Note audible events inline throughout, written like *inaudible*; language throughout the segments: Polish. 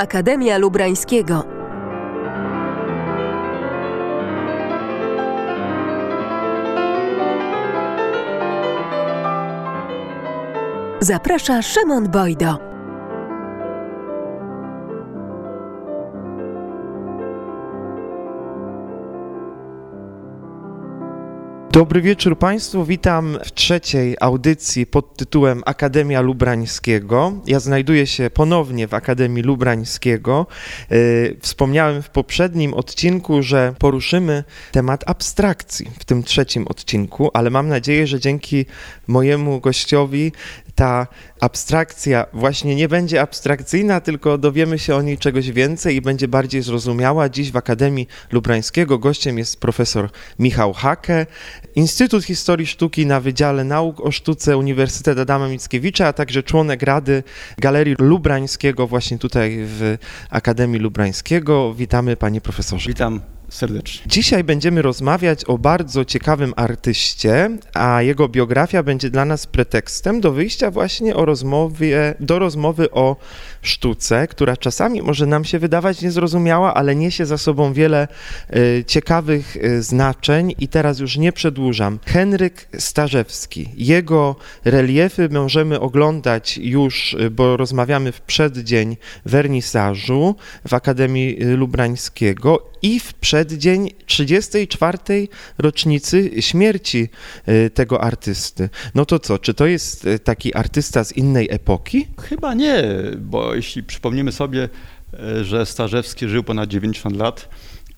Akademia Lubrańskiego. Zaprasza Szymon Bojdo. Dobry wieczór Państwu. Witam w trzeciej audycji pod tytułem Akademia Lubrańskiego. Ja znajduję się ponownie w Akademii Lubrańskiego. E, wspomniałem w poprzednim odcinku, że poruszymy temat abstrakcji w tym trzecim odcinku, ale mam nadzieję, że dzięki mojemu gościowi ta abstrakcja właśnie nie będzie abstrakcyjna, tylko dowiemy się o niej czegoś więcej i będzie bardziej zrozumiała. Dziś w Akademii Lubrańskiego gościem jest profesor Michał Hake, Instytut Historii Sztuki na Wydziale Nauk o Sztuce Uniwersytet Adama Mickiewicza, a także członek Rady Galerii Lubrańskiego właśnie tutaj w Akademii Lubrańskiego. Witamy panie profesorze. Witam serdecznie. Dzisiaj będziemy rozmawiać o bardzo ciekawym artyście, a jego biografia będzie dla nas pretekstem do wyjścia właśnie o rozmowie, do rozmowy o sztuce, która czasami może nam się wydawać niezrozumiała, ale niesie za sobą wiele y, ciekawych y, znaczeń i teraz już nie przedłużam. Henryk Starzewski. Jego reliefy możemy oglądać już, y, bo rozmawiamy w przeddzień wernisażu w Akademii Lubrańskiego i w przeddzień 34. rocznicy śmierci tego artysty. No to co, czy to jest taki artysta z innej epoki? Chyba nie, bo jeśli przypomnimy sobie, e, że Starzewski żył ponad 90 lat,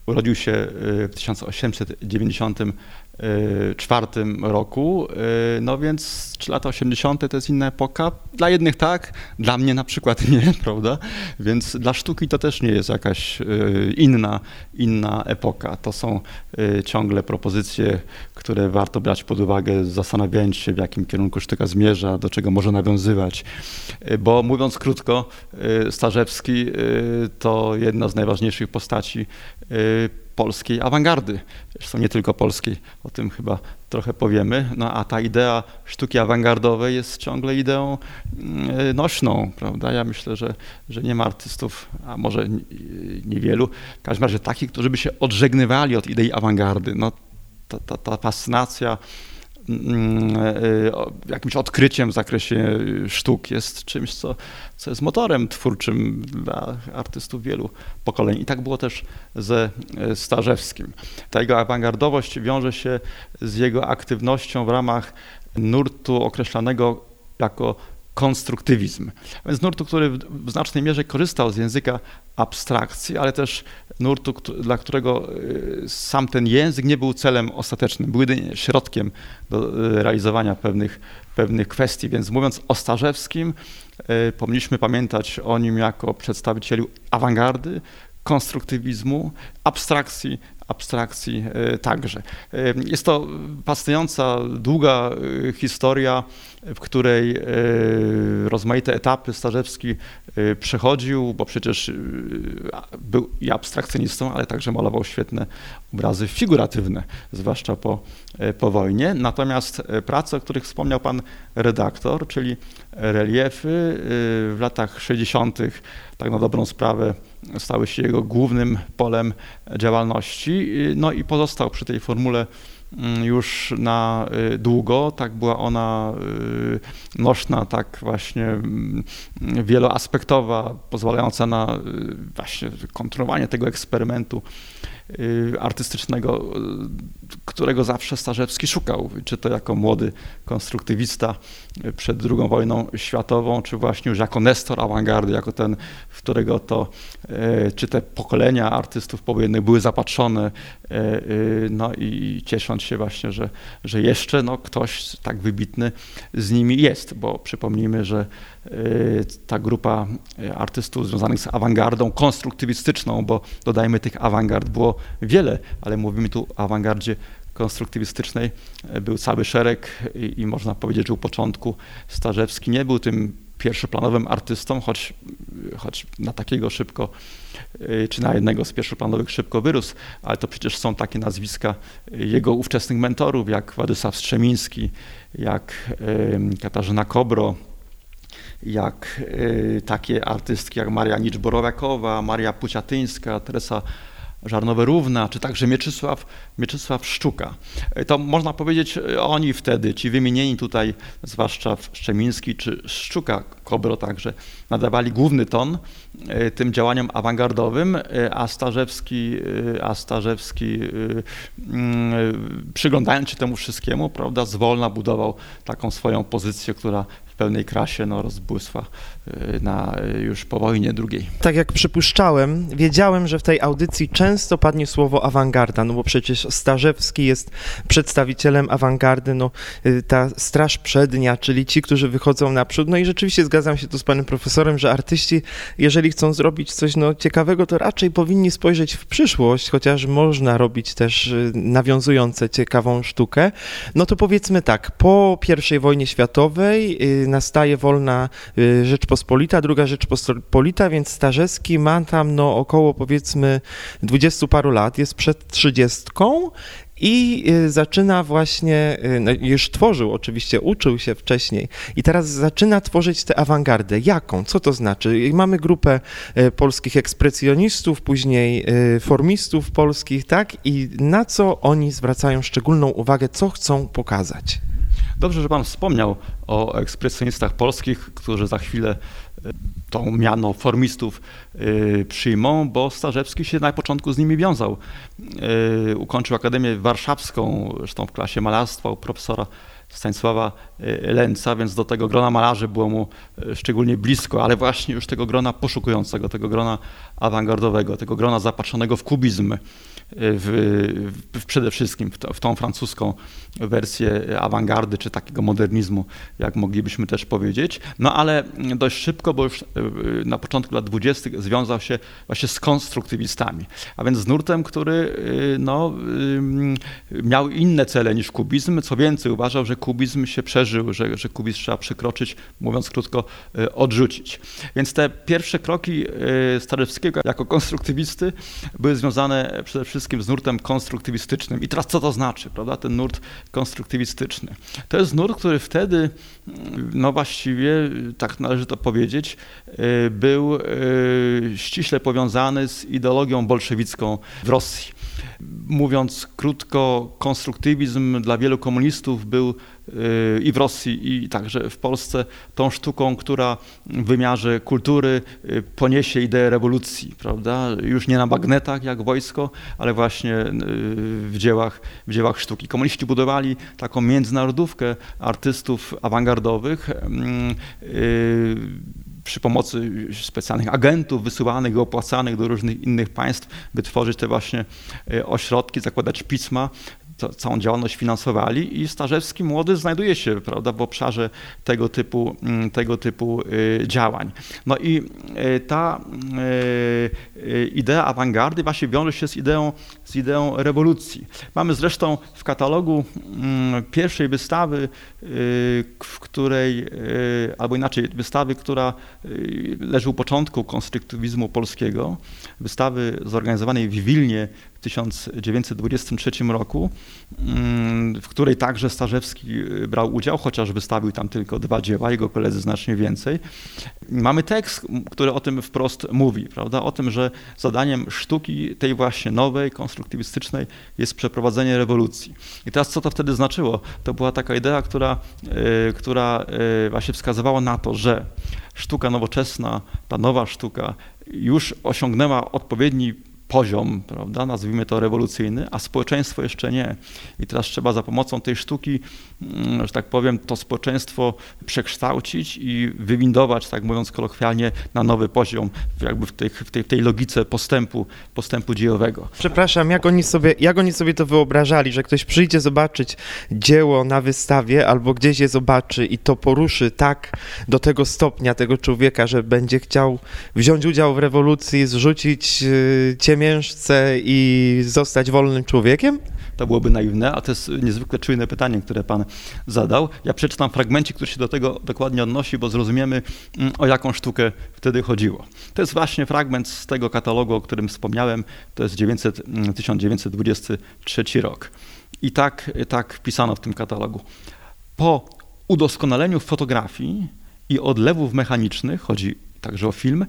urodził się e, w 1890 czwartym roku, y, no więc 3 lata 80. to jest inna epoka. Dla jednych tak, dla mnie na przykład *laughs* nie, prawda? Więc dla sztuki to też nie jest jakaś y, inna, inna epoka. To są y, ciągle propozycje, które warto brać pod uwagę, zastanawiając się, w jakim kierunku sztuka zmierza, do czego może nawiązywać. Bo mówiąc krótko, Starzewski to jedna z najważniejszych postaci polskiej awangardy. Zresztą nie tylko polskiej, o tym chyba trochę powiemy. No a ta idea sztuki awangardowej jest ciągle ideą mm, nośną, prawda? Ja myślę, że, że nie ma artystów, a może niewielu, w każdym razie takich, którzy by się odżegnywali od idei awangardy. No, ta, ta, ta fascynacja jakimś odkryciem w zakresie sztuk, jest czymś, co, co jest motorem twórczym dla artystów wielu pokoleń. I tak było też ze e, Starzewskim. Ta jego awangardowość wiąże się z jego aktywnością w ramach nurtu określanego jako konstruktywizm. Więc nurtu, który w znacznej mierze korzystał z języka abstrakcji, ale też nurtu, dla którego y, sam ten język nie był celem ostatecznym, był jedynie środkiem do y, realizowania pewnych, pewnych kwestii. Więc mówiąc o Starzewskim, y, powinniśmy pamiętać o nim jako przedstawicielu awangardy, konstruktywizmu, abstrakcji, abstrakcji także. Jest to fascynująca, długa historia w której e, rozmaite etapy Starzewski e, przechodził, bo przecież e, był i abstrakcjonistą, ale także malował świetne obrazy figuratywne, zwłaszcza po, po wojnie. Natomiast prace, o których wspomniał pan redaktor, czyli reliefy w latach 60., tak na dobrą sprawę, stały się jego głównym polem działalności. No i pozostał przy tej formule Mm, już na y, długo. Tak była ona y, nośna, tak właśnie mm, wieloaspektowa, pozwalająca na y, właśnie kontynuowanie tego eksperymentu artystycznego, którego zawsze Starzewski szukał, czy to jako młody konstruktywista przed II wojną światową, czy właśnie już jako nestor awangardy, jako ten, w którego to, czy te pokolenia artystów powojennych były zapatrzone, no i ciesząc się właśnie, że, że jeszcze no, ktoś tak wybitny z nimi jest, bo przypomnijmy, że y, ta grupa y, artystów związanych z awangardą konstruktywistyczną, bo dodajmy tych awangard było wiele, ale mówimy tu o awangardzie konstruktywistycznej. Y, był cały szereg i, i, można powiedzieć, że u początku Starzewski nie był tym pierwszoplanowym artystą, choć, choć na takiego szybko, y, czy na jednego z pierwszoplanowych szybko wyrósł, ale to przecież są takie nazwiska jego ówczesnych mentorów, jak Władysław Strzemiński, jak Katarzyna Kobro, jak takie artystki jak Maria Nicz-Borowiakowa, Maria Puciatyńska, Teresa Żarnowe-Równa, czy także Mieczysław, Mieczysław Szczuka. To można powiedzieć oni wtedy, ci wymienieni tutaj, zwłaszcza Szczemiński czy Szczuka Kobro także, nadawali główny ton tym działaniom awangardowym, a Starzewski, a Starzewski mm, przyglądając się temu wszystkiemu, prawda, zwolna budował taką swoją pozycję, która w pełnej krasie no, rozbłysła na, już po wojnie drugiej. Tak jak przypuszczałem, wiedziałem, że w tej audycji często padnie słowo awangarda, no bo przecież Starzewski jest przedstawicielem awangardy, no ta straż przednia, czyli ci, którzy wychodzą naprzód, no i rzeczywiście zgadzam się tu z panem profesorem, że artyści, jeżeli chcą zrobić coś no, ciekawego, to raczej powinni spojrzeć w przyszłość, chociaż można robić też y, nawiązujące ciekawą sztukę. No to powiedzmy tak, po I wojnie światowej y, nastaje wolna y, Rzeczpospolita, druga Rzeczpospolita, więc Starzewski ma tam no, około powiedzmy dwudziestu paru lat, jest przed trzydziestką i y, zaczyna właśnie, y, no już tworzył oczywiście, uczył się wcześniej i teraz zaczyna tworzyć tę awangardę. Jaką? Co to znaczy? Mamy grupę polskich ekspresjonistów, później formistów polskich, tak? I na co oni zwracają szczególną uwagę, co chcą pokazać? Dobrze, że Pan wspomniał o ekspresjonistach polskich, którzy za chwilę tą miano formistów y, przyjmą, bo Starzewski się na początku z nimi wiązał. Y, ukończył Akademię Warszawską, zresztą w klasie malarstwa u profesora Stanisława Lęca, więc do tego grona malarzy było mu szczególnie blisko, ale właśnie już tego grona poszukującego, tego grona awangardowego, tego grona zapatrzonego w kubizm, w, w, przede wszystkim w, to, w, tą francuską wersję awangardy, czy takiego modernizmu, jak moglibyśmy też powiedzieć. No ale dość szybko, bo już e, na początku lat dwudziestych związał się właśnie z konstruktywistami, a więc z nurtem, który e, no, miał inne cele niż kubizm. Co więcej, uważał, że kubizm się przeżył, że, że kubizm trzeba przekroczyć, mówiąc krótko, e, odrzucić. Więc te pierwsze kroki Starewskiego jako konstruktywisty były związane przede wszystkim wszystkim z nurtem konstruktywistycznym. I teraz co to znaczy, prawda, ten nurt konstruktywistyczny? To jest nurt, który wtedy, no właściwie, tak należy to powiedzieć, y, był y, ściśle powiązany z ideologią bolszewicką w Rosji. Mówiąc krótko, konstruktywizm dla wielu komunistów był i w Rosji, i także w Polsce tą sztuką, która w wymiarze kultury y, poniesie ideę rewolucji, prawda? Już nie na bagnetach jak wojsko, ale właśnie y, w dziełach, w dziełach sztuki. Komuniści budowali taką międzynarodówkę artystów awangardowych mm, y, przy pomocy specjalnych agentów wysyłanych i opłacanych do różnych innych państw, by tworzyć te właśnie ośrodki, zakładać pisma całą działalność finansowali i Starzewski młody znajduje się prawda, w obszarze tego typu, mm, tego typu y, działań. No i y, ta y, idea awangardy właśnie wiąże się z ideą, z ideą rewolucji. Mamy zresztą w katalogu mm, pierwszej wystawy, w której, albo inaczej, wystawy, która leży u początku konstruktywizmu polskiego, wystawy zorganizowanej w Wilnie 1923 roku, mm, w której także Starzewski y, brał udział, chociaż wystawił tam tylko dwa dzieła, jego koledzy znacznie więcej. Mamy tekst, który o tym wprost mówi, prawda? O tym, że zadaniem sztuki tej właśnie nowej, konstruktywistycznej jest przeprowadzenie rewolucji. I teraz co to wtedy znaczyło? To była taka idea, która, y, która y, właśnie wskazywała na to, że sztuka nowoczesna, ta nowa sztuka już osiągnęła odpowiedni poziom, prawda, nazwijmy to rewolucyjny, a społeczeństwo jeszcze nie. I teraz trzeba za pomocą tej sztuki, mm, że tak powiem, to społeczeństwo przekształcić i wywindować, tak mówiąc kolokwialnie, na nowy poziom, jakby w tej, w tej, w tej logice postępu, postępu dziejowego. Przepraszam, jak oni, sobie, jak oni sobie to wyobrażali, że ktoś przyjdzie zobaczyć dzieło na wystawie albo gdzieś je zobaczy i to poruszy tak do tego stopnia tego człowieka, że będzie chciał wziąć udział w rewolucji, zrzucić y, ciemię i zostać wolnym człowiekiem? To byłoby naiwne, a to jest niezwykle czujne pytanie, które pan zadał. Ja przeczytam fragmencik, który się do tego dokładnie odnosi, bo zrozumiemy, mm, o jaką sztukę wtedy chodziło. To jest właśnie fragment z tego katalogu, o którym wspomniałem. To jest 900, 1923 mm, rok. I tak, tak pisano w tym katalogu. Po udoskonaleniu fotografii i odlewów mechanicznych, chodzi także o film,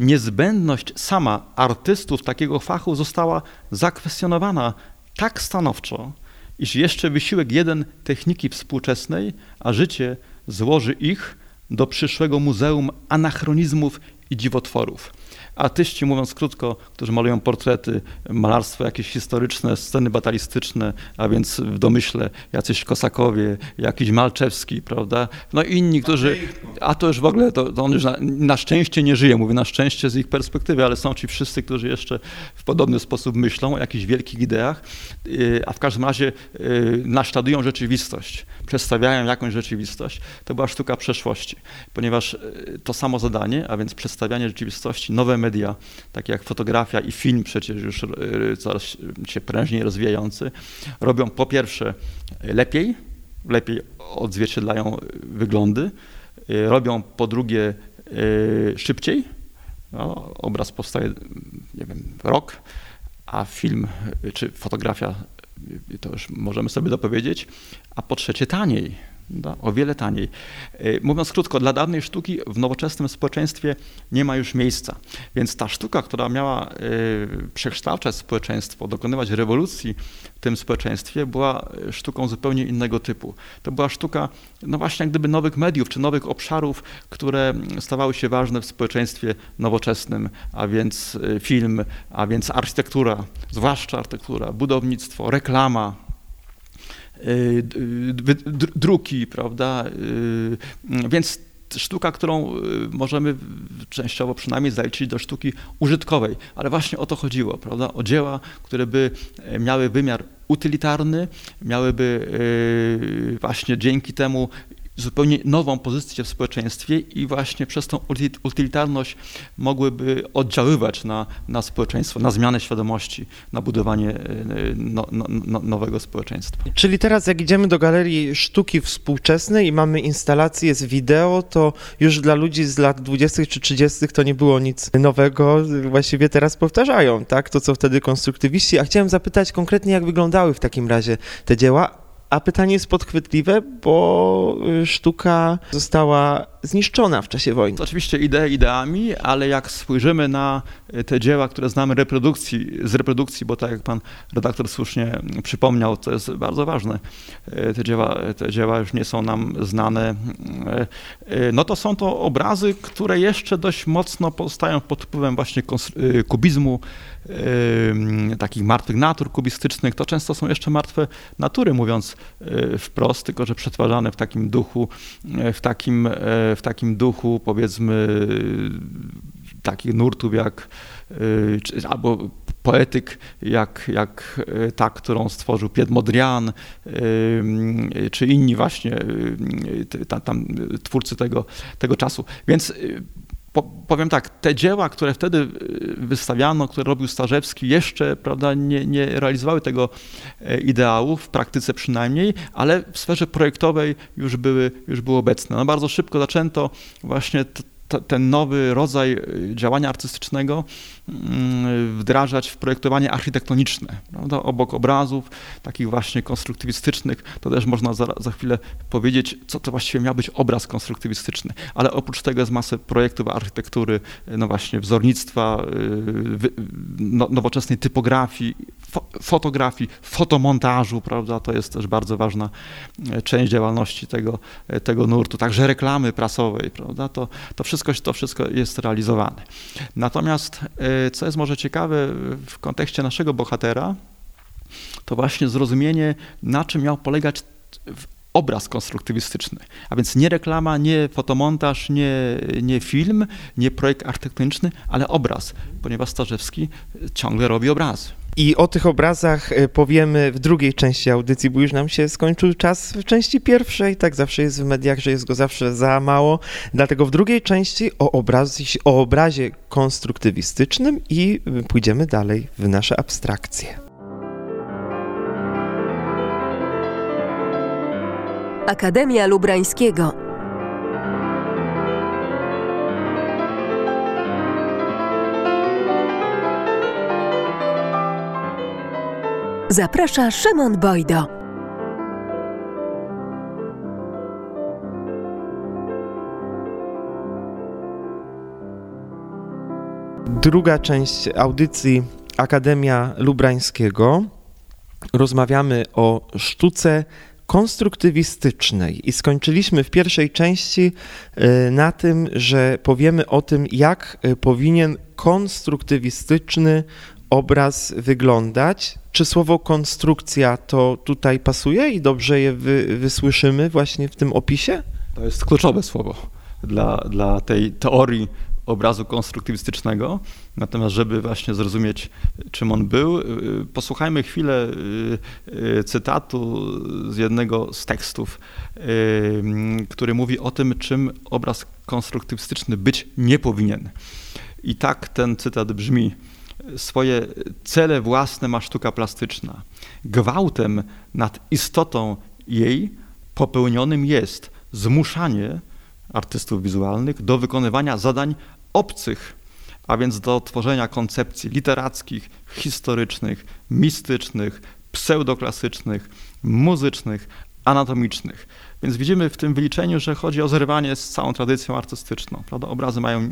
niezbędność sama artystów takiego fachu została zakwestionowana tak stanowczo, iż jeszcze wysiłek jeden techniki współczesnej, a życie złoży ich do przyszłego muzeum anachronizmów i dziwotworów artyści, mówiąc krótko, którzy malują portrety, malarstwo jakieś historyczne, sceny batalistyczne, a więc w domyśle jacyś Kosakowie, jakiś Malczewski, prawda? No i inni, którzy, a to już w ogóle, to, to on już na, na, szczęście nie żyje, mówię na szczęście z ich perspektywy, ale są ci wszyscy, którzy jeszcze w podobny sposób myślą o jakichś wielkich ideach, y, a w każdym razie y, naśladują rzeczywistość, przedstawiają jakąś rzeczywistość. To była sztuka przeszłości, ponieważ y, to samo zadanie, a więc przedstawianie rzeczywistości, nowe media, takie jak fotografia i film przecież już e, coraz się prężniej rozwijający, robią po pierwsze lepiej, lepiej odzwierciedlają wyglądy, e, robią po drugie szybciej. No, obraz powstaje, nie wiem, rok, a film czy fotografia, to już możemy sobie dopowiedzieć, a po trzecie taniej da, o wiele taniej. E, mówiąc krótko, dla dawnej sztuki w nowoczesnym społeczeństwie nie ma już miejsca. Więc ta sztuka, która miała e, przekształcać społeczeństwo, dokonywać rewolucji w tym społeczeństwie, była sztuką zupełnie innego typu. To była sztuka, no właśnie, jak gdyby nowych mediów, czy nowych obszarów, które stawały się ważne w społeczeństwie nowoczesnym, a więc e, film, a więc architektura, zwłaszcza architektura, budownictwo, reklama, druki, prawda? Y, więc sztuka, którą y, możemy częściowo przynajmniej zaliczyć do sztuki użytkowej, ale właśnie o to chodziło, prawda? O dzieła, które by e, miały wymiar utylitarny, miałyby właśnie dzięki temu zupełnie nową pozycję w społeczeństwie i właśnie przez tą utylitarność mogłyby oddziaływać na, na społeczeństwo, na zmianę świadomości, na budowanie e, no, no, no, nowego społeczeństwa. Czyli teraz jak idziemy do Galerii Sztuki Współczesnej i mamy instalację z wideo, to już dla ludzi z lat 20. czy 30. to nie było nic nowego, właściwie teraz powtarzają, tak? To co wtedy konstruktywiści. A chciałem zapytać konkretnie, jak wyglądały w takim razie te dzieła, a pytanie jest podchwytliwe, bo y, sztuka została zniszczona w czasie wojny. To oczywiście idee ideami, ale jak spojrzymy na y, te dzieła, które znamy reprodukcji, z reprodukcji, bo tak jak pan redaktor słusznie przypomniał, to jest bardzo ważne, y, te dzieła, te dzieła już nie są nam znane, no to są to obrazy, które jeszcze dość mocno pozostają pod wpływem właśnie kubizmu, takich martwych natur kubistycznych, to często są jeszcze martwe natury, mówiąc y, wprost, tylko że przetwarzane w takim duchu, y, w takim, y, w takim duchu powiedzmy takich nurtów jak albo poetyk jak, jak ta, którą stworzył Piet Modrian, czy inni właśnie tam, twórcy tego, tego czasu. Więc powiem tak, te dzieła, które wtedy y, wystawiano, które robił Starzewski, jeszcze prawda, nie, nie realizowały tego e, ideału, w praktyce przynajmniej, ale w sferze projektowej już były, już były obecne. No bardzo szybko zaczęto właśnie ten nowy rodzaj y, działania artystycznego mm, wdrażać w projektowanie architektoniczne. Prawda? Obok obrazów, takich właśnie konstruktywistycznych, to też można za, za chwilę powiedzieć, co to właściwie miał być obraz konstruktywistyczny. Ale oprócz tego jest masę projektów architektury, no właśnie wzornictwa, y, no, nowoczesnej typografii, fo, fotografii, fotomontażu, prawda? To jest też bardzo ważna e, część działalności tego, e, tego nurtu. Także reklamy prasowej, prawda? To, to wszystko to wszystko jest realizowane. Natomiast, e, co jest może ciekawe w kontekście naszego bohatera, to właśnie zrozumienie, na czym miał polegać obraz konstruktywistyczny. A więc nie reklama, nie fotomontaż, nie, nie film, nie projekt architektoniczny, ale obraz, ponieważ Starzewski ciągle robi obrazy. I o tych obrazach e, powiemy w drugiej części audycji, bo już nam się skończył czas w części pierwszej. Tak zawsze jest w mediach, że jest go zawsze za mało. Dlatego w drugiej części o, obrazie, o obrazie konstruktywistycznym i pójdziemy dalej w nasze abstrakcje. Akademia Lubrańskiego Zaprasza Szymon Bojdo. Druga część audycji Akademia Lubrańskiego. Rozmawiamy o sztuce konstruktywistycznej i skończyliśmy w pierwszej części y, na tym, że powiemy o tym, jak y, powinien konstruktywistyczny obraz wyglądać. Czy słowo konstrukcja to tutaj pasuje i dobrze je wy, wysłyszymy właśnie w tym opisie? To jest kluczowe słowo dla, dla tej teorii obrazu konstruktywistycznego. Natomiast, żeby właśnie zrozumieć, czym on był, y, posłuchajmy chwilę y, y, cytatu z jednego z tekstów, który mówi o tym, czym obraz konstruktywistyczny być nie powinien. I tak ten cytat brzmi: Swoje cele własne ma sztuka plastyczna. Gwałtem nad istotą jej popełnionym jest zmuszanie artystów wizualnych do wykonywania zadań obcych, a więc do tworzenia koncepcji literackich, historycznych, mistycznych, pseudoklasycznych, muzycznych, anatomicznych. Więc widzimy w tym wyliczeniu, że chodzi o zerwanie z całą tradycją artystyczną. Prawda? Obrazy mają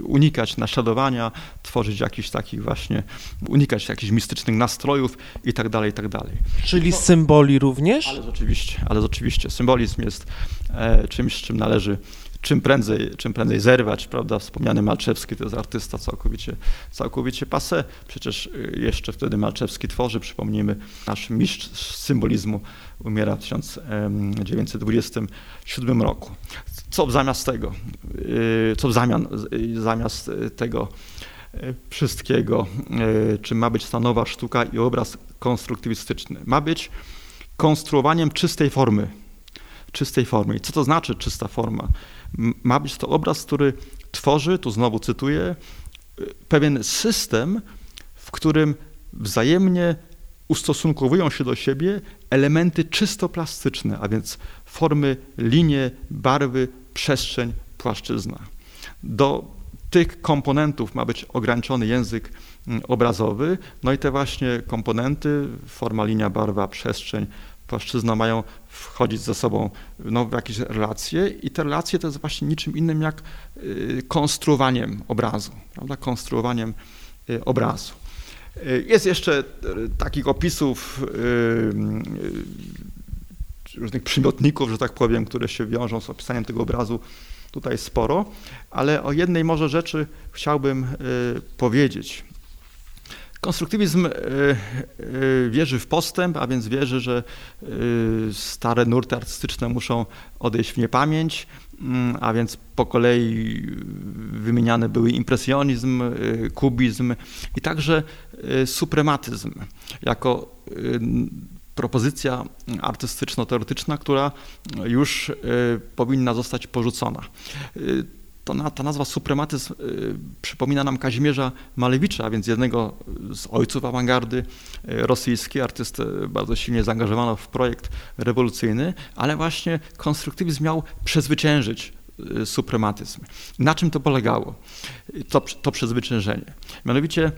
unikać naśladowania, tworzyć jakichś takich właśnie, unikać jakichś mistycznych nastrojów i tak dalej, i tak dalej. Czyli symboli również? Ale oczywiście, ale oczywiście. Symbolizm jest e, czymś, z czym należy czym prędzej, czym prędzej zerwać, prawda? Wspomniany Malczewski to jest artysta całkowicie, całkowicie passe. Przecież y, jeszcze wtedy Malczewski tworzy, przypomnijmy, nasz mistrz symbolizmu umiera w 1927 roku. Co zamiast tego, y, co w zamian, y, zamiast tego wszystkiego, czy ma być ta nowa sztuka i obraz konstruktywistyczny? Ma być konstruowaniem czystej formy. Czystej formy. I co to znaczy czysta forma? Ma być to obraz, który tworzy, tu znowu cytuję, pewien system, w którym wzajemnie ustosunkowują się do siebie elementy czysto plastyczne, a więc formy, linie, barwy, przestrzeń, płaszczyzna. Do tych komponentów ma być ograniczony język mm, obrazowy, no i te właśnie komponenty, forma, linia, barwa, przestrzeń, płaszczyzna mają wchodzić ze sobą no, w jakieś relacje i te relacje to jest właśnie niczym innym jak y, konstruowaniem obrazu, prawda? konstruowaniem y, obrazu. Y, jest jeszcze takich opisów różnych przymiotników, że tak powiem, które się wiążą z opisaniem tego obrazu tutaj sporo, ale o jednej może rzeczy chciałbym powiedzieć. Konstruktywizm e, e, wierzy w postęp, a więc wierzy, że e, stare nurty artystyczne muszą odejść w niepamięć, mm, a więc po kolei wymieniane były impresjonizm, kubizm i także suprematyzm jako propozycja artystyczno-teoretyczna, która już powinna zostać porzucona to ta nazwa suprematyzm y, przypomina nam Kazimierza Malewicza, a więc jednego z ojców awangardy y, rosyjskiej, artystę bardzo silnie zaangażowanego w projekt rewolucyjny, ale właśnie konstruktywizm miał przezwyciężyć y, suprematyzm. Na czym to polegało, to, to przezwyciężenie? Mianowicie,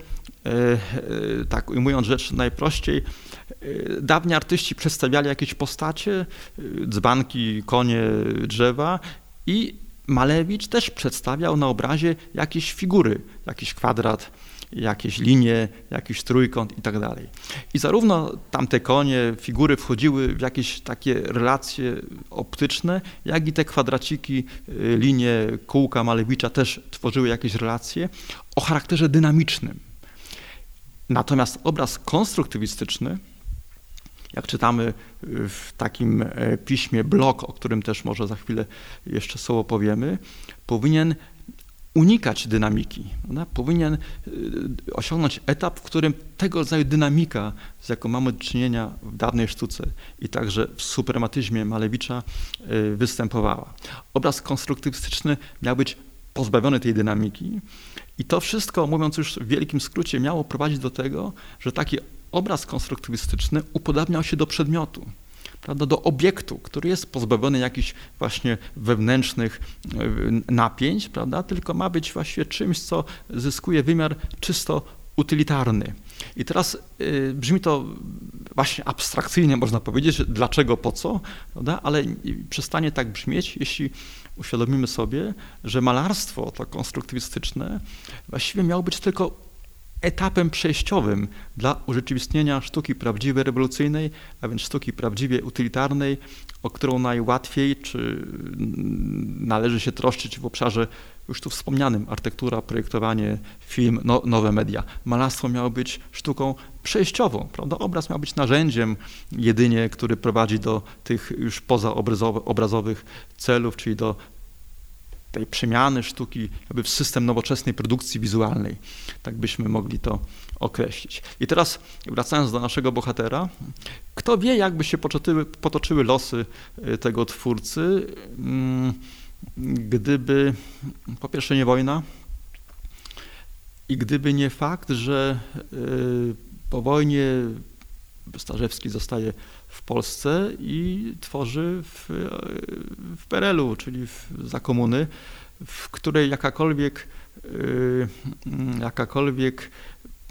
tak ujmując rzecz najprościej, dawni artyści przedstawiali jakieś postacie, dzbanki, konie, drzewa i Malewicz też przedstawiał na obrazie jakieś figury, jakiś kwadrat, jakieś linie, jakiś trójkąt i tak dalej. I zarówno tamte konie, figury wchodziły w jakieś takie relacje optyczne, jak i te kwadraciki, y, linie, kółka Malewicza też tworzyły jakieś relacje o charakterze dynamicznym. Natomiast obraz konstruktywistyczny jak czytamy w takim e, piśmie blok, o którym też może za chwilę jeszcze słowo powiemy, powinien unikać dynamiki. Prawda? Powinien e, osiągnąć etap, w którym tego rodzaju dynamika, z jaką mamy do czynienia w dawnej sztuce i także w suprematyzmie Malewicza e, występowała. Obraz konstruktywistyczny miał być pozbawiony tej dynamiki i to wszystko, mówiąc już w wielkim skrócie, miało prowadzić do tego, że taki obraz konstruktywistyczny upodabniał się do przedmiotu, prawda, do obiektu, który jest pozbawiony jakichś właśnie wewnętrznych e, napięć, prawda, tylko ma być właśnie czymś, co zyskuje wymiar czysto utylitarny. I teraz y, brzmi to właśnie abstrakcyjnie, można powiedzieć, dlaczego, po co, prawda? ale przestanie tak brzmieć, jeśli uświadomimy sobie, że malarstwo to konstruktywistyczne właściwie miało być tylko etapem przejściowym dla urzeczywistnienia sztuki prawdziwej, rewolucyjnej, a więc sztuki prawdziwie utylitarnej, o którą najłatwiej czy należy się troszczyć w obszarze już tu wspomnianym architektura, projektowanie, film, no, nowe media. Malarstwo miało być sztuką przejściową, prawda? Obraz miał być narzędziem jedynie, który prowadzi do tych już pozaobrazowych celów, czyli do tej przemiany sztuki jakby w system nowoczesnej produkcji wizualnej. Tak byśmy mogli to określić. I teraz wracając do naszego bohatera, kto wie, jakby się potoczyły, potoczyły losy y, tego twórcy, mm, gdyby po pierwsze nie wojna i gdyby nie fakt, że y, po wojnie Starzewski zostaje Polsce i tworzy w, w PRL-u, czyli w, za komuny, w której jakakolwiek, y, jakakolwiek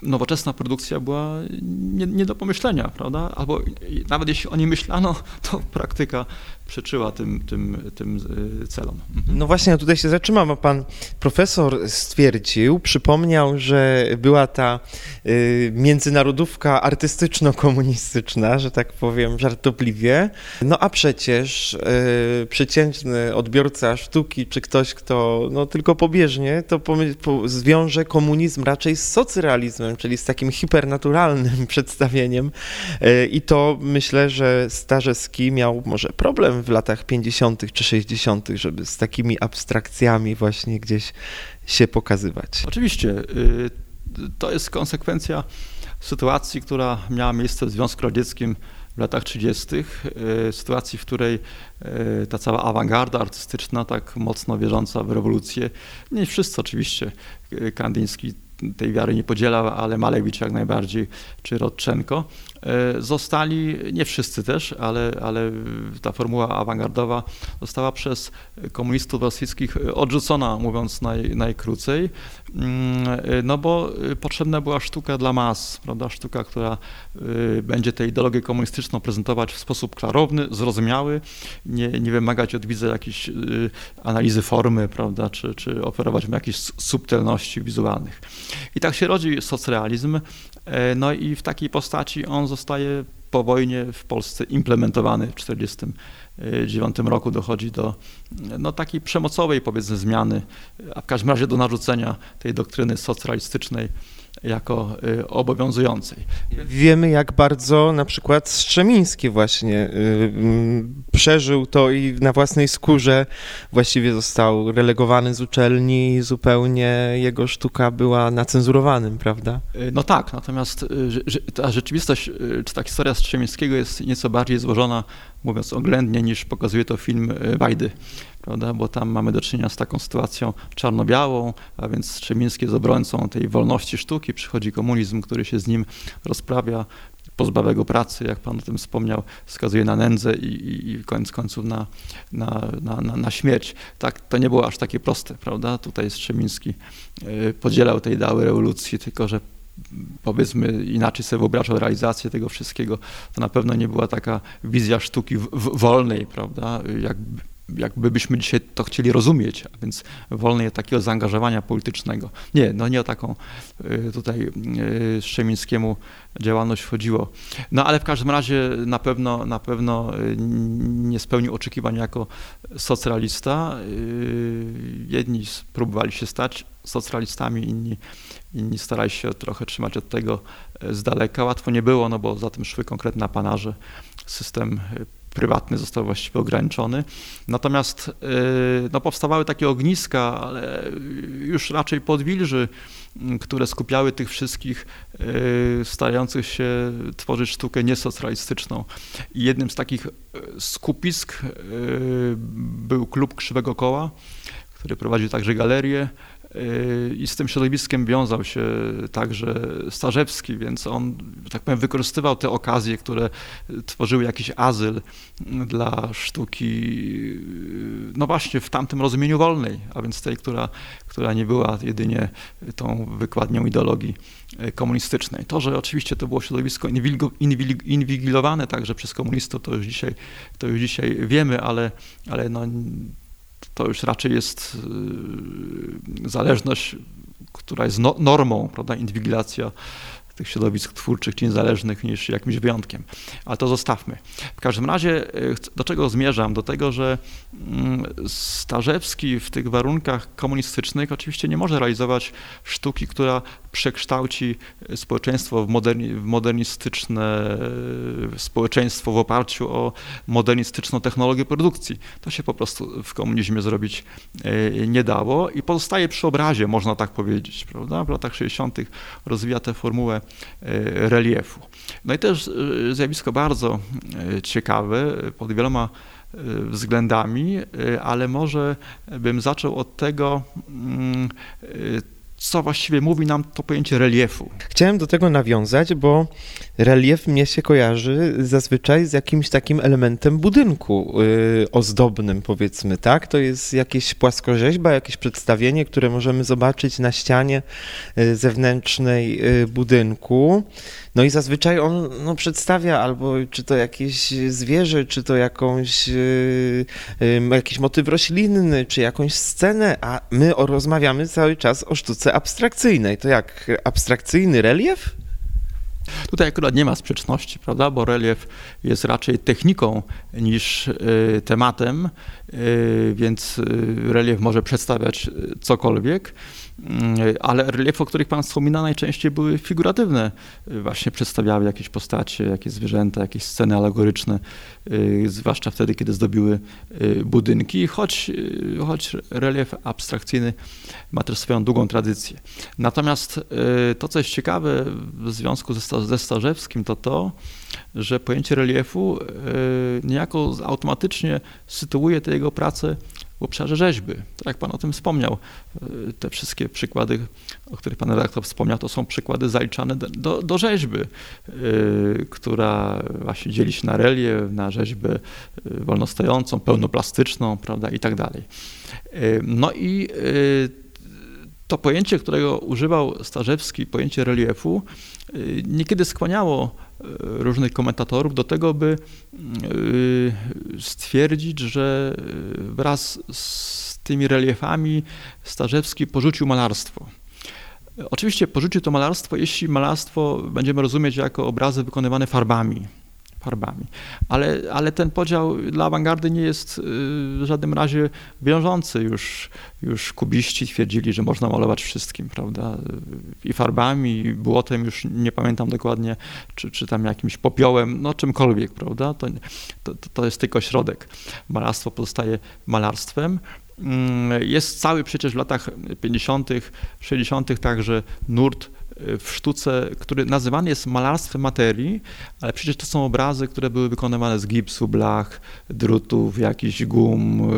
nowoczesna produkcja była nie, nie, do pomyślenia, prawda? Albo nawet jeśli o niej myślano, to praktyka przeczyła tym, tym, tym y, celom. Mhm. No właśnie, tutaj się zatrzymam, bo pan profesor stwierdził, przypomniał, że była ta y, międzynarodówka artystyczno-komunistyczna, że tak powiem żartobliwie. No a przecież y, przeciętny odbiorca sztuki, czy ktoś, kto no, tylko pobieżnie, to zwiąże komunizm raczej z socrealizmem, czyli z takim hipernaturalnym *laughs* przedstawieniem. I to myślę, że Starzewski miał może problem w latach 50. czy 60., żeby z takimi abstrakcjami właśnie gdzieś się pokazywać. Oczywiście. Y, to jest konsekwencja sytuacji, która miała miejsce w Związku Radzieckim w latach 30., y, sytuacji, w której y, ta cała awangarda artystyczna, tak mocno wierząca w rewolucję, nie wszyscy oczywiście, Kandyński tej wiary nie podzielał, ale Malewicz jak najbardziej, czy Rodczenko, zostali, nie wszyscy też, ale, ale ta formuła awangardowa została przez komunistów rosyjskich odrzucona, mówiąc naj, najkrócej, mm, e, no bo potrzebna była sztuka dla mas, prawda, sztuka, która e, będzie tę ideologię komunistyczną prezentować w sposób klarowny, zrozumiały, nie, nie wymagać od widza jakiejś analizy formy, prawda, czy, czy operować w jakichś subtelności wizualnych. I tak się rodzi socrealizm, e, no i w takiej postaci on zostaje po wojnie w Polsce implementowany w 1949 roku. Dochodzi do no, takiej przemocowej powiedzmy zmiany, a w każdym razie do narzucenia tej doktryny socrealistycznej jako y, obowiązującej. Wiemy, jak bardzo na przykład Strzemiński właśnie y, mm, przeżył to i na własnej skórze właściwie został relegowany z uczelni i zupełnie jego sztuka była nacenzurowanym, prawda? Y, no tak, natomiast ta rzeczywistość, czy ta historia Strzemińskiego jest nieco bardziej złożona, mówiąc oględnie, niż pokazuje to film Wajdy prawda? bo tam mamy do czynienia z taką sytuacją czarno-białą, a więc Strzemiński jest obrońcą tej wolności sztuki, przychodzi komunizm, który się z nim rozprawia, pozbawia go pracy, jak pan o tym wspomniał, wskazuje na nędzę i, i, i koniec końców na, na, na, na, śmierć. Tak, to nie było aż takie proste, prawda? Tutaj Strzemiński y, podzielał te ideały rewolucji, tylko że powiedzmy inaczej sobie wyobrażał realizację tego wszystkiego, to na pewno nie była taka wizja sztuki w, w wolnej, prawda, jak jakby byśmy dzisiaj to chcieli rozumieć, a więc wolnej takiego zaangażowania politycznego. Nie, no nie o taką y, tutaj y, Strzemińskiemu działalność chodziło. No ale w każdym razie na pewno, na pewno y, nie spełnił oczekiwań jako socrealista. Jedni próbowali się stać socrealistami, inni, inni starali się trochę trzymać od tego z daleka. Łatwo nie było, no bo za tym szły konkretne apanarze, system prywatny został właściwie ograniczony. Natomiast y, no, powstawały takie ogniska, ale już raczej podwilży, mm, które skupiały tych wszystkich y, starających się tworzyć sztukę niesocjalistyczną. I jednym z takich y, skupisk był klub Krzywego Koła, który prowadził także galerię i z tym środowiskiem wiązał się także Starzewski, więc on, tak powiem, wykorzystywał te okazje, które tworzyły jakiś azyl dla sztuki, yy, no właśnie w tamtym rozumieniu wolnej, a więc tej, która, która nie była jedynie tą wykładnią ideologii komunistycznej. To, że oczywiście to było środowisko inwigilowane także przez komunistów, to już dzisiaj, to już dzisiaj wiemy, ale, ale no, to już raczej jest zależność, która jest no, normą, prawda, inwigilacja tych środowisk twórczych czy niezależnych niż jakimś wyjątkiem. Ale to zostawmy. W każdym razie e, do czego zmierzam? Do tego, że mm, Starzewski w tych warunkach komunistycznych oczywiście nie może realizować sztuki, która przekształci społeczeństwo w, moderni, w modernistyczne e, społeczeństwo w oparciu o modernistyczną technologię produkcji. To się po prostu w komunizmie zrobić e, nie dało i pozostaje przy obrazie, można tak powiedzieć. Prawda? W latach 60. rozwija tę formułę e, reliefu. No i też zjawisko bardzo ciekawe pod wieloma względami, ale może bym zaczął od tego, mm, co właściwie mówi nam to pojęcie reliefu. Chciałem do tego nawiązać, bo relief mnie się kojarzy zazwyczaj z jakimś takim elementem budynku yy, ozdobnym, powiedzmy, tak? To jest jakieś płaskorzeźba, jakieś przedstawienie, które możemy zobaczyć na ścianie yy, zewnętrznej yy, budynku. No i zazwyczaj on no, przedstawia albo czy to jakieś zwierzę, czy to jakąś, yy, jakiś motyw roślinny, czy jakąś scenę, a my rozmawiamy cały czas o sztuce abstrakcyjnej. To jak abstrakcyjny relief? Tutaj akurat nie ma sprzeczności, prawda, bo relief jest raczej techniką niż y, tematem, y, więc y, relief może przedstawiać cokolwiek. Mm, ale reliefy, o których Pan wspomina, najczęściej były figuratywne. Właśnie przedstawiały jakieś postacie, jakieś zwierzęta, jakieś sceny alegoryczne, y, zwłaszcza wtedy, kiedy zdobiły y, budynki, choć, y, choć relief abstrakcyjny ma też swoją długą tradycję. Natomiast to, co jest ciekawe w związku ze, ze Starzewskim, to to, że pojęcie reliefu niejako automatycznie sytuuje te jego prace w obszarze rzeźby. Tak jak Pan o tym wspomniał, y, te wszystkie przykłady, o których Pan redaktor wspomniał, to są przykłady zaliczane do, do rzeźby, yy, która właśnie dzieli się na relief, na rzeźbę y, wolnostojącą, pełnoplastyczną, prawda, i tak dalej. No i to pojęcie, którego używał Starzewski, pojęcie reliefu, niekiedy skłaniało różnych komentatorów do tego, by y, stwierdzić, że wraz z tymi reliefami Starzewski porzucił malarstwo. Oczywiście porzucił to malarstwo, jeśli malarstwo będziemy rozumieć jako obrazy wykonywane farbami farbami. Ale, ale ten podział dla awangardy nie jest y, w żadnym razie wiążący. Już, już kubiści twierdzili, że można malować wszystkim, prawda? I farbami, i błotem, już nie pamiętam dokładnie, czy, czy tam jakimś popiołem, no czymkolwiek, prawda? To, to, to jest tylko środek. Malarstwo pozostaje malarstwem. Mm, jest cały przecież w latach 50., 60. także nurt w sztuce, który nazywany jest malarstwem materii, ale przecież to są obrazy, które były wykonywane z gipsu, blach, drutów, jakichś gum,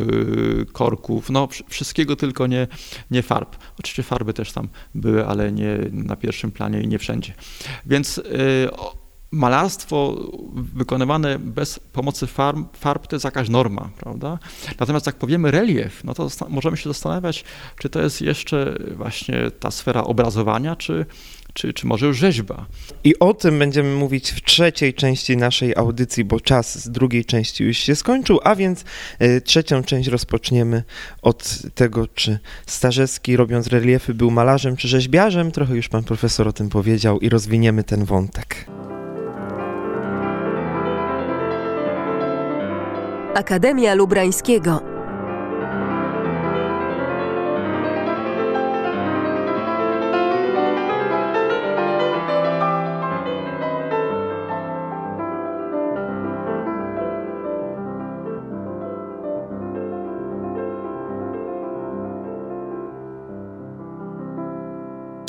y, korków, no wszystkiego tylko nie, nie farb. Oczywiście farby też tam były, ale nie na pierwszym planie i nie wszędzie. Więc y, malarstwo wykonywane bez pomocy farb, farb to jest jakaś norma, prawda? Natomiast jak powiemy relief, no to możemy się zastanawiać, czy to jest jeszcze właśnie ta sfera obrazowania, czy, czy, czy może już rzeźba. I o tym będziemy mówić w trzeciej części naszej audycji, bo czas z drugiej części już się skończył, a więc y, trzecią część rozpoczniemy od tego, czy Starzewski robiąc reliefy był malarzem czy rzeźbiarzem. Trochę już pan profesor o tym powiedział i rozwiniemy ten wątek. Akademia Lubrańskiego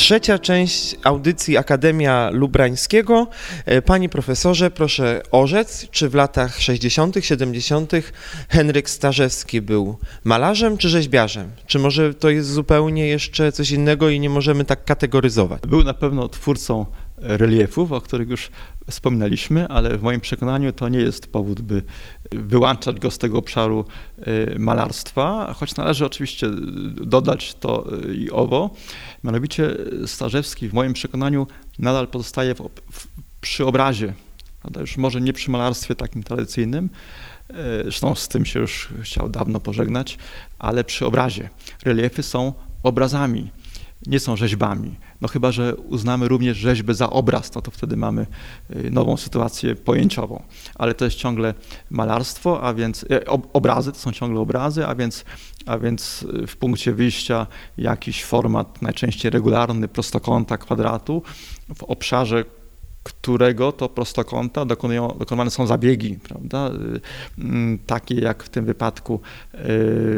Trzecia część audycji Akademia Lubrańskiego. E, panie profesorze, proszę orzec, czy w latach 60., 70. Henryk Starzewski był malarzem czy rzeźbiarzem? Czy może to jest zupełnie jeszcze coś innego i nie możemy tak kategoryzować? Był na pewno twórcą reliefów, o których już wspominaliśmy, ale w moim przekonaniu to nie jest powód, by wyłączać go z tego obszaru e, malarstwa, choć należy oczywiście dodać to e, i owo. Mianowicie Starzewski w moim przekonaniu nadal pozostaje w, w, przy obrazie, prawda? już może nie przy malarstwie takim tradycyjnym, zresztą z tym się już chciał dawno pożegnać, ale przy obrazie. Reliefy są obrazami, nie są rzeźbami. No chyba, że uznamy również rzeźbę za obraz, no to wtedy mamy y, nową sytuację pojęciową. Ale to jest ciągle malarstwo, a więc e, obrazy to są ciągle obrazy, a więc, a więc y, w punkcie wyjścia jakiś format najczęściej regularny prostokąta, kwadratu w obszarze którego to prostokąta dokonują, dokonywane są zabiegi, prawda? Y, mm, takie jak w tym wypadku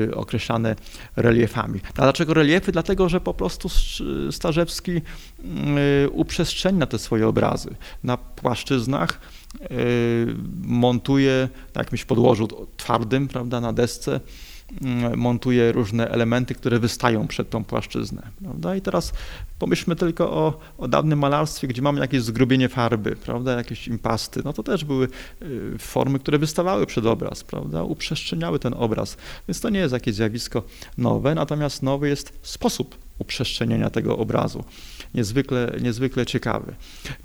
y, określane reliefami. A dlaczego reliefy? Dlatego, że po prostu Starzewski y, uprzestrzenia te swoje obrazy na płaszczyznach, montuje na jakimś podłożu twardym, prawda, na desce, montuje różne elementy, które wystają przed tą płaszczyznę. Prawda? I teraz pomyślmy tylko o, o dawnym malarstwie, gdzie mamy jakieś zgrubienie farby, prawda? jakieś impasty. No to też były y, formy, które wystawały przed obraz, prawda? uprzestrzeniały ten obraz. Więc to nie jest jakieś zjawisko nowe, natomiast nowy jest sposób uprzestrzenienia tego obrazu. Niezwykle, niezwykle ciekawy.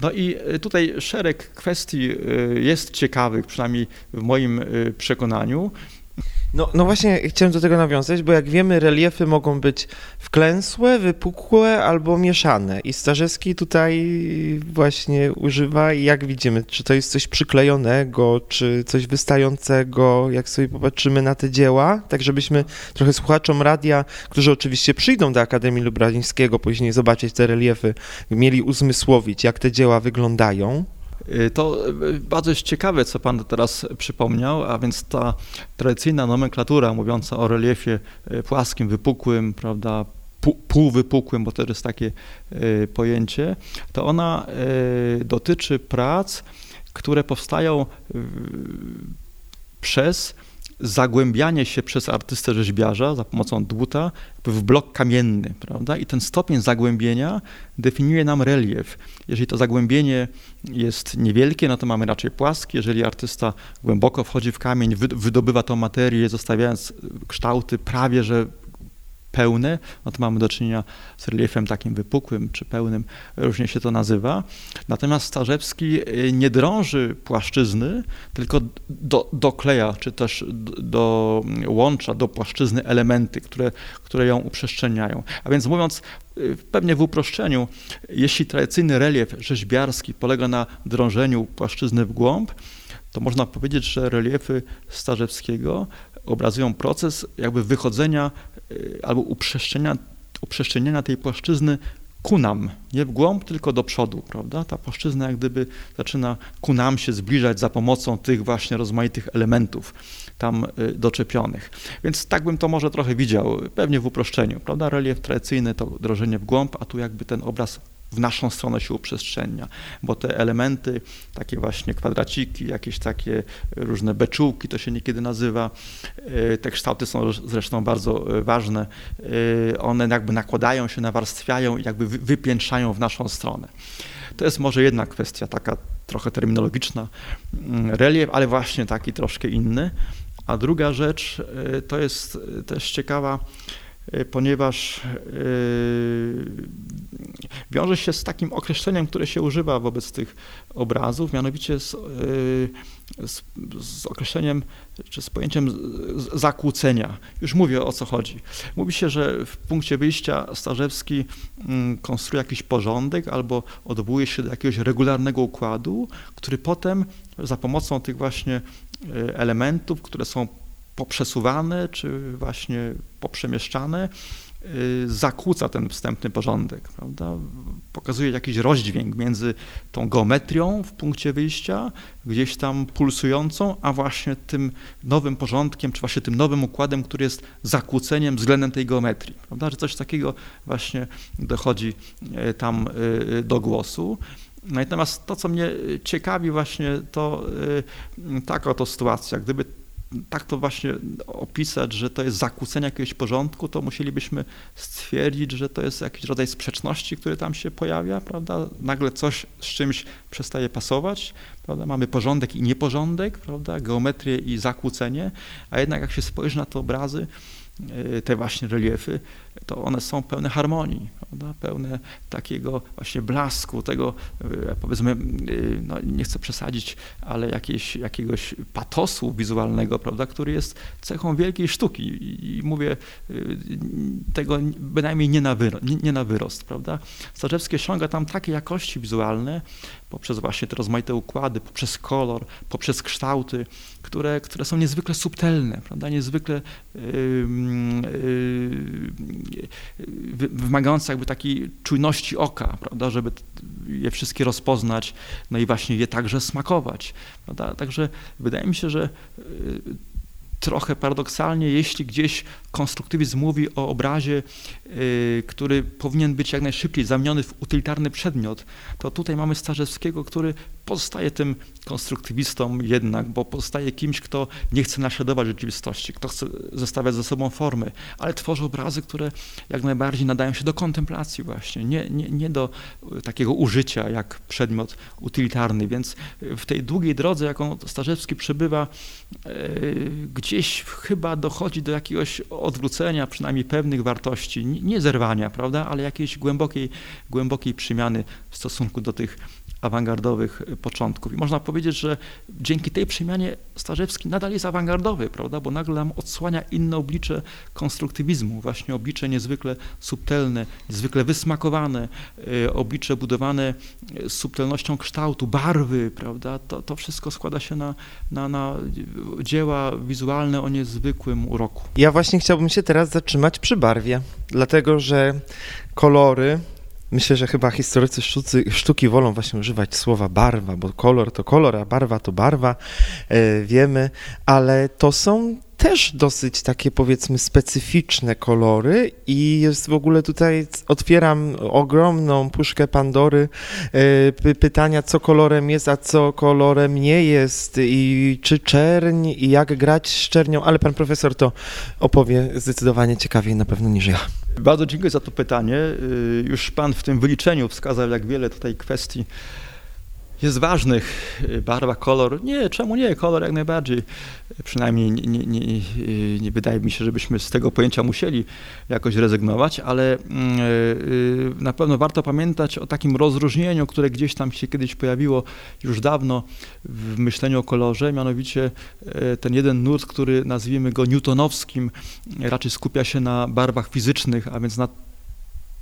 No i y, tutaj szereg kwestii y, jest ciekawych, przynajmniej w moim przekonaniu. No, no właśnie chciałem do tego nawiązać, bo jak wiemy, reliefy mogą być wklęsłe, wypukłe albo mieszane. I Starzewski tutaj właśnie używa, jak widzimy, czy to jest coś przyklejonego, czy coś wystającego, jak sobie popatrzymy na te dzieła, tak żebyśmy trochę słuchaczom radia, którzy oczywiście przyjdą do Akademii Lubrańskiego później zobaczyć te reliefy, mieli uzmysłowić, jak te dzieła wyglądają. Y, to y, bardzo jest ciekawe, co Pan teraz przypomniał, a więc ta tradycyjna nomenklatura mówiąca o reliefie y, płaskim, wypukłym, prawda, półwypukłym, bo to jest takie pojęcie, to ona dotyczy prac, które powstają przez zagłębianie się przez artystę rzeźbiarza za pomocą dłuta w blok kamienny, prawda? I ten stopień zagłębienia definiuje nam relief. Jeżeli to zagłębienie jest niewielkie, no to mamy raczej płaskie. Jeżeli artysta głęboko wchodzi w kamień, wydobywa tą materię, zostawiając kształty prawie że pełne, no to mamy do czynienia z reliefem takim wypukłym czy pełnym, różnie się to nazywa. Natomiast Starzewski y, nie drąży płaszczyzny, tylko do, dokleja, czy też do, łącza do płaszczyzny elementy, które, które ją uprzestrzeniają. A więc mówiąc y, pewnie w uproszczeniu, jeśli tradycyjny relief rzeźbiarski polega na drążeniu płaszczyzny w głąb, to można powiedzieć, że reliefy Starzewskiego obrazują proces jakby wychodzenia y, albo uprzestrzeniania, tej płaszczyzny ku nam, nie w głąb, tylko do przodu, prawda? Ta płaszczyzna jak gdyby zaczyna ku nam się zbliżać za pomocą tych właśnie rozmaitych elementów tam y, doczepionych. Więc tak bym to może trochę widział, pewnie w uproszczeniu, prawda? Relief tradycyjny to drążenie w głąb, a tu jakby ten obraz w naszą stronę się uprzestrzenia, bo te elementy, takie właśnie kwadraciki, jakieś takie różne beczułki, to się niekiedy nazywa, e, te kształty są zresztą bardzo e, ważne, e, one jakby nakładają się, nawarstwiają i jakby wypiętrzają w naszą stronę. To jest może jedna kwestia taka trochę terminologiczna, mm, relief, ale właśnie taki troszkę inny. A druga rzecz to jest też ciekawa, ponieważ wiąże się z takim określeniem, które się używa wobec tych obrazów, mianowicie z, e, z, z określeniem czy z pojęciem zakłócenia. Już mówię o co chodzi. Mówi się, że w punkcie wyjścia Starzewski mm, konstruuje jakiś porządek albo odwołuje się do jakiegoś regularnego układu, który potem za pomocą tych właśnie elementów, które są poprzesuwane czy właśnie poprzemieszczane, Y, zakłóca ten wstępny porządek, prawda? Pokazuje jakiś rozdźwięk między tą geometrią w punkcie wyjścia, gdzieś tam pulsującą, a właśnie tym nowym porządkiem, czy właśnie tym nowym układem, który jest zakłóceniem względem tej geometrii, prawda? Że coś takiego właśnie dochodzi y, tam y, do głosu. Natomiast to, co mnie ciekawi właśnie, to taka oto sytuacja, gdyby tak to właśnie opisać, że to jest zakłócenie jakiegoś porządku, to musielibyśmy stwierdzić, że to jest jakiś rodzaj sprzeczności, który tam się pojawia, prawda? Nagle coś z czymś przestaje pasować, prawda? Mamy porządek i nieporządek, prawda? Geometrię i zakłócenie, a jednak jak się spojrzy na te obrazy, te właśnie reliefy, to one są pełne harmonii, prawda? pełne takiego właśnie blasku, tego powiedzmy, no nie chcę przesadzić, ale jakieś, jakiegoś patosu wizualnego, prawda, który jest cechą wielkiej sztuki i, mówię tego bynajmniej nie na, wyrost, nie, nie na wyrost, prawda. Starzewski osiąga tam takie jakości wizualne, poprzez właśnie te rozmaite układy, poprzez kolor, poprzez kształty, które, które są niezwykle subtelne, prawda, niezwykle yy, yy, wymagające jakby takiej czujności oka, prawda, żeby je wszystkie rozpoznać, no i właśnie je także smakować, prawda, także wydaje mi się, że yy, trochę paradoksalnie, jeśli gdzieś konstruktywizm mówi o obrazie, yy, który powinien być jak najszybciej zamieniony w utylitarny przedmiot, to tutaj mamy Starzewskiego, który pozostaje tym konstruktywistą jednak, bo pozostaje kimś, kto nie chce naśladować rzeczywistości, kto chce zostawiać ze sobą formy, ale tworzy obrazy, które jak najbardziej nadają się do kontemplacji właśnie, nie, nie, nie do takiego użycia jak przedmiot utylitarny, więc w tej długiej drodze, jaką Starzewski przebywa, yy, gdzieś chyba dochodzi do jakiegoś odwrócenia przynajmniej pewnych wartości, nie zerwania, prawda, ale jakiejś głębokiej, głębokiej przemiany w stosunku do tych awangardowych początków. I można powiedzieć, że dzięki tej przemianie Starzewski nadal jest awangardowy, prawda, bo nagle nam odsłania inne oblicze konstruktywizmu, właśnie oblicze niezwykle subtelne, niezwykle wysmakowane, e, oblicze budowane subtelnością kształtu, barwy, prawda, to, to wszystko składa się na, na, na dzieła wizualne o niezwykłym uroku. Ja właśnie chciałbym się teraz zatrzymać przy barwie, dlatego że kolory Myślę, że chyba historycy sztucy, sztuki wolą właśnie używać słowa barwa, bo kolor to kolor, a barwa to barwa, e, wiemy, ale to są też dosyć takie powiedzmy specyficzne kolory i jest w ogóle tutaj otwieram ogromną puszkę Pandory e, pytania, co kolorem jest, a co kolorem nie jest i czy czerń i jak grać z czernią, ale pan profesor to opowie zdecydowanie ciekawiej na pewno niż ja. Bardzo dziękuję za to pytanie. Y, już pan w tym wyliczeniu wskazał, jak wiele tutaj kwestii jest ważnych. Barwa, kolor. Nie, czemu nie? Kolor jak najbardziej. Przynajmniej nie, nie, nie, nie, wydaje mi się, żebyśmy z tego pojęcia musieli jakoś rezygnować, ale mm, y, na pewno warto pamiętać o takim rozróżnieniu, które gdzieś tam się kiedyś pojawiło już dawno w myśleniu o kolorze, mianowicie ten jeden nurt, który nazwijmy go newtonowskim, raczej skupia się na barwach fizycznych, a więc na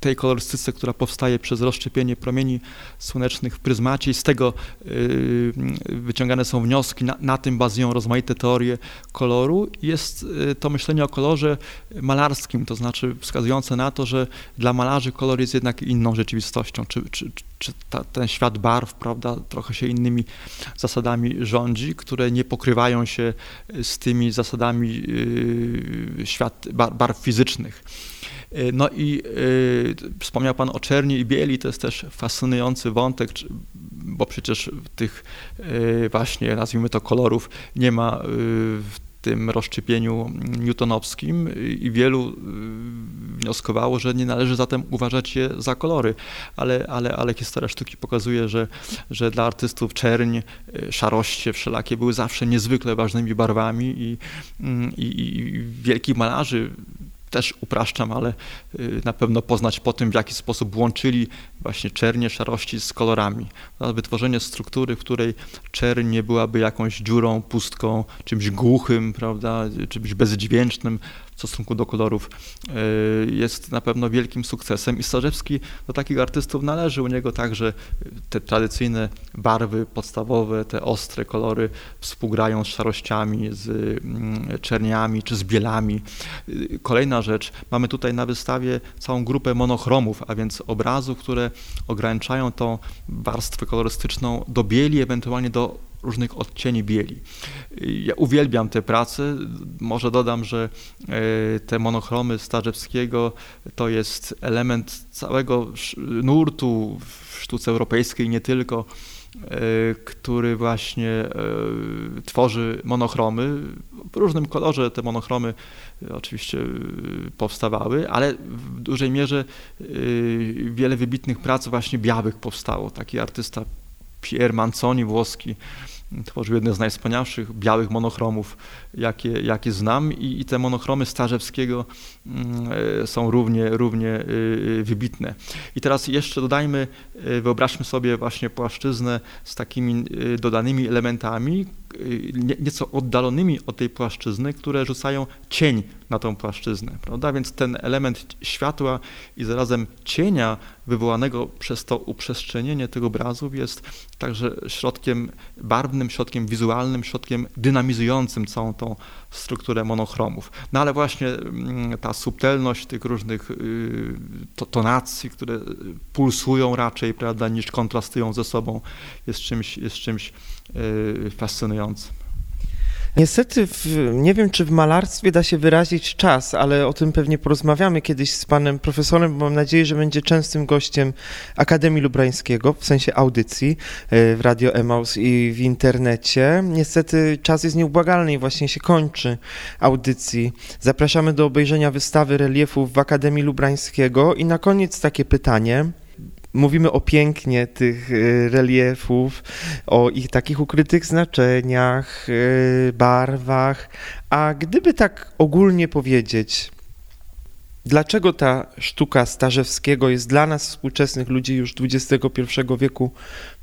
tej kolorystyce, która powstaje przez rozszczepienie promieni słonecznych w pryzmacie i z tego y, wyciągane są wnioski, na, na, tym bazują rozmaite teorie koloru. Jest y, to myślenie o kolorze malarskim, to znaczy wskazujące na to, że dla malarzy kolor jest jednak inną rzeczywistością, czy, czy, czy ta, ten świat barw, prawda, trochę się innymi zasadami rządzi, które nie pokrywają się z tymi zasadami y, świat, bar, barw fizycznych. E, no i y, wspomniał Pan o czerni i bieli, to jest też fascynujący wątek, bo przecież tych y, właśnie, nazwijmy to kolorów, nie ma y, w tym rozszczepieniu newtonowskim i wielu wnioskowało, że nie należy zatem uważać je za kolory, ale, ale, ale historia sztuki pokazuje, że, że dla artystów czerń, szaroście wszelakie były zawsze niezwykle ważnymi barwami i, mm, i, i wielkich malarzy też upraszczam, ale y, na pewno poznać po tym, w jaki sposób łączyli właśnie czernie, szarości z kolorami. Wytworzenie struktury, w której czerń nie byłaby jakąś dziurą, pustką, czymś głuchym, prawda, czymś bezdźwięcznym, w stosunku do kolorów e, jest na pewno wielkim sukcesem i Starzewski do takich artystów należy. U niego także te tradycyjne barwy podstawowe, te ostre kolory współgrają z szarościami, z mm, czerniami czy z bielami. Kolejna rzecz, mamy tutaj na wystawie całą grupę monochromów, a więc obrazów, które ograniczają tą warstwę kolorystyczną do bieli, ewentualnie do różnych odcieni bieli. Ja uwielbiam te prace. Może dodam, że e, te monochromy Starzewskiego to jest element całego nurtu w sztuce europejskiej, nie tylko, który właśnie e, tworzy monochromy. W różnym kolorze te monochromy oczywiście powstawały, ale w dużej mierze wiele wybitnych prac właśnie białych powstało. Taki artysta Pier Manzoni włoski, tworzył jeden z najwspanialszych białych monochromów, jakie, jakie znam i, i te monochromy Starzewskiego mm, e, są równie, równie e, wybitne. I teraz jeszcze dodajmy, wyobraźmy sobie właśnie płaszczyznę z takimi dodanymi elementami, nieco oddalonymi od tej płaszczyzny, które rzucają cień na tą płaszczyznę, prawda? Więc ten element światła i zarazem cienia wywołanego przez to uprzestrzenienie tych obrazów jest także środkiem barwnym, środkiem wizualnym, środkiem dynamizującym całą tą strukturę monochromów. No ale właśnie mm, ta subtelność tych różnych y, tonacji, które pulsują raczej, prawda, niż kontrastują ze sobą, jest czymś, jest czymś y, fascynującym. Niestety, w, nie wiem, czy w malarstwie da się wyrazić czas, ale o tym pewnie porozmawiamy kiedyś z panem profesorem, bo mam nadzieję, że będzie częstym gościem Akademii Lubrańskiego, w sensie audycji e, w Radio Emaus i w internecie. Niestety czas jest nieubłagalny i właśnie się kończy audycji. Zapraszamy do obejrzenia wystawy reliefów w Akademii Lubrańskiego i na koniec takie pytanie mówimy o pięknie tych y, reliefów, o ich takich ukrytych znaczeniach, y, barwach, a gdyby tak ogólnie powiedzieć, dlaczego ta sztuka Starzewskiego jest dla nas, współczesnych ludzi już XXI wieku,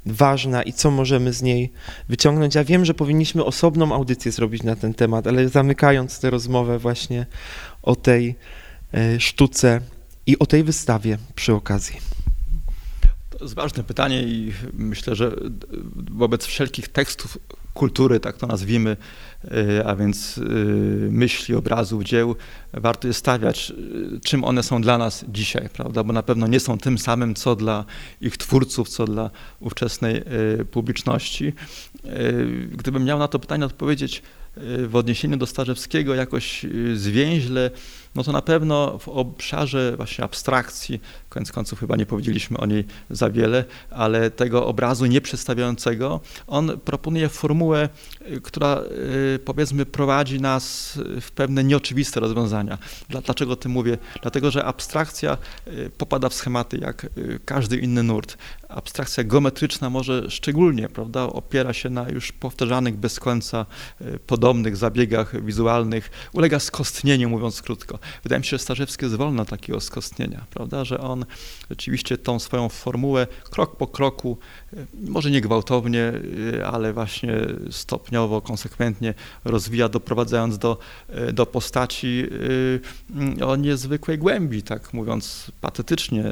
ważna i co możemy z niej wyciągnąć? Ja wiem, że powinniśmy osobną audycję zrobić na ten temat, ale zamykając tę rozmowę właśnie o tej y, sztuce i o tej wystawie przy okazji. Jest ważne pytanie i myślę, że wobec wszelkich tekstów kultury, tak to nazwijmy, y, a więc y, myśli, obrazów, dzieł, warto je stawiać, y, czym one są dla nas dzisiaj, prawda? Bo na pewno nie są tym samym, co dla ich twórców, co dla ówczesnej publiczności. Gdybym miał na to pytanie odpowiedzieć w odniesieniu do Starzewskiego jakoś zwięźle, no to na pewno w obszarze właśnie abstrakcji, koniec końców chyba nie powiedzieliśmy o niej za wiele, ale tego obrazu nieprzedstawiającego, on proponuje formułę, która y, powiedzmy prowadzi nas w pewne nieoczywiste rozwiązania. Dlaczego o tym mówię? Dlatego, że abstrakcja y, popada w schematy jak każdy inny nurt. Abstrakcja geometryczna może szczególnie, prawda, opiera się na już powtarzanych bez końca podobnych zabiegach wizualnych, ulega skostnieniu, mówiąc krótko. Wydaje mi się, że Starzewski jest wolny takiego skostnienia, prawda, że on rzeczywiście tą swoją formułę krok po kroku, może nie gwałtownie, e, ale właśnie stopniowo, konsekwentnie rozwija, doprowadzając do, e, do postaci o niezwykłej głębi, tak mówiąc patetycznie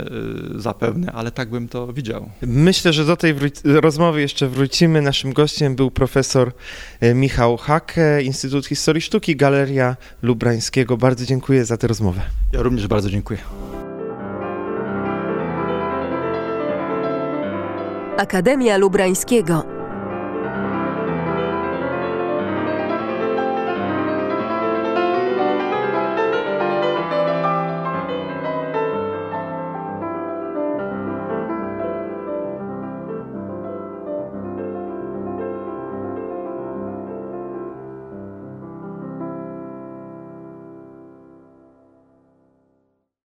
zapewne, ale tak bym to widział. Myślę, że do tej rozmowy jeszcze wrócimy. Naszym gościem był profesor Michał Hake, Instytut Historii Sztuki, Galeria Lubrańskiego. Bardzo dziękuję za tę rozmowę. Ja również bardzo dziękuję. Akademia Lubrańskiego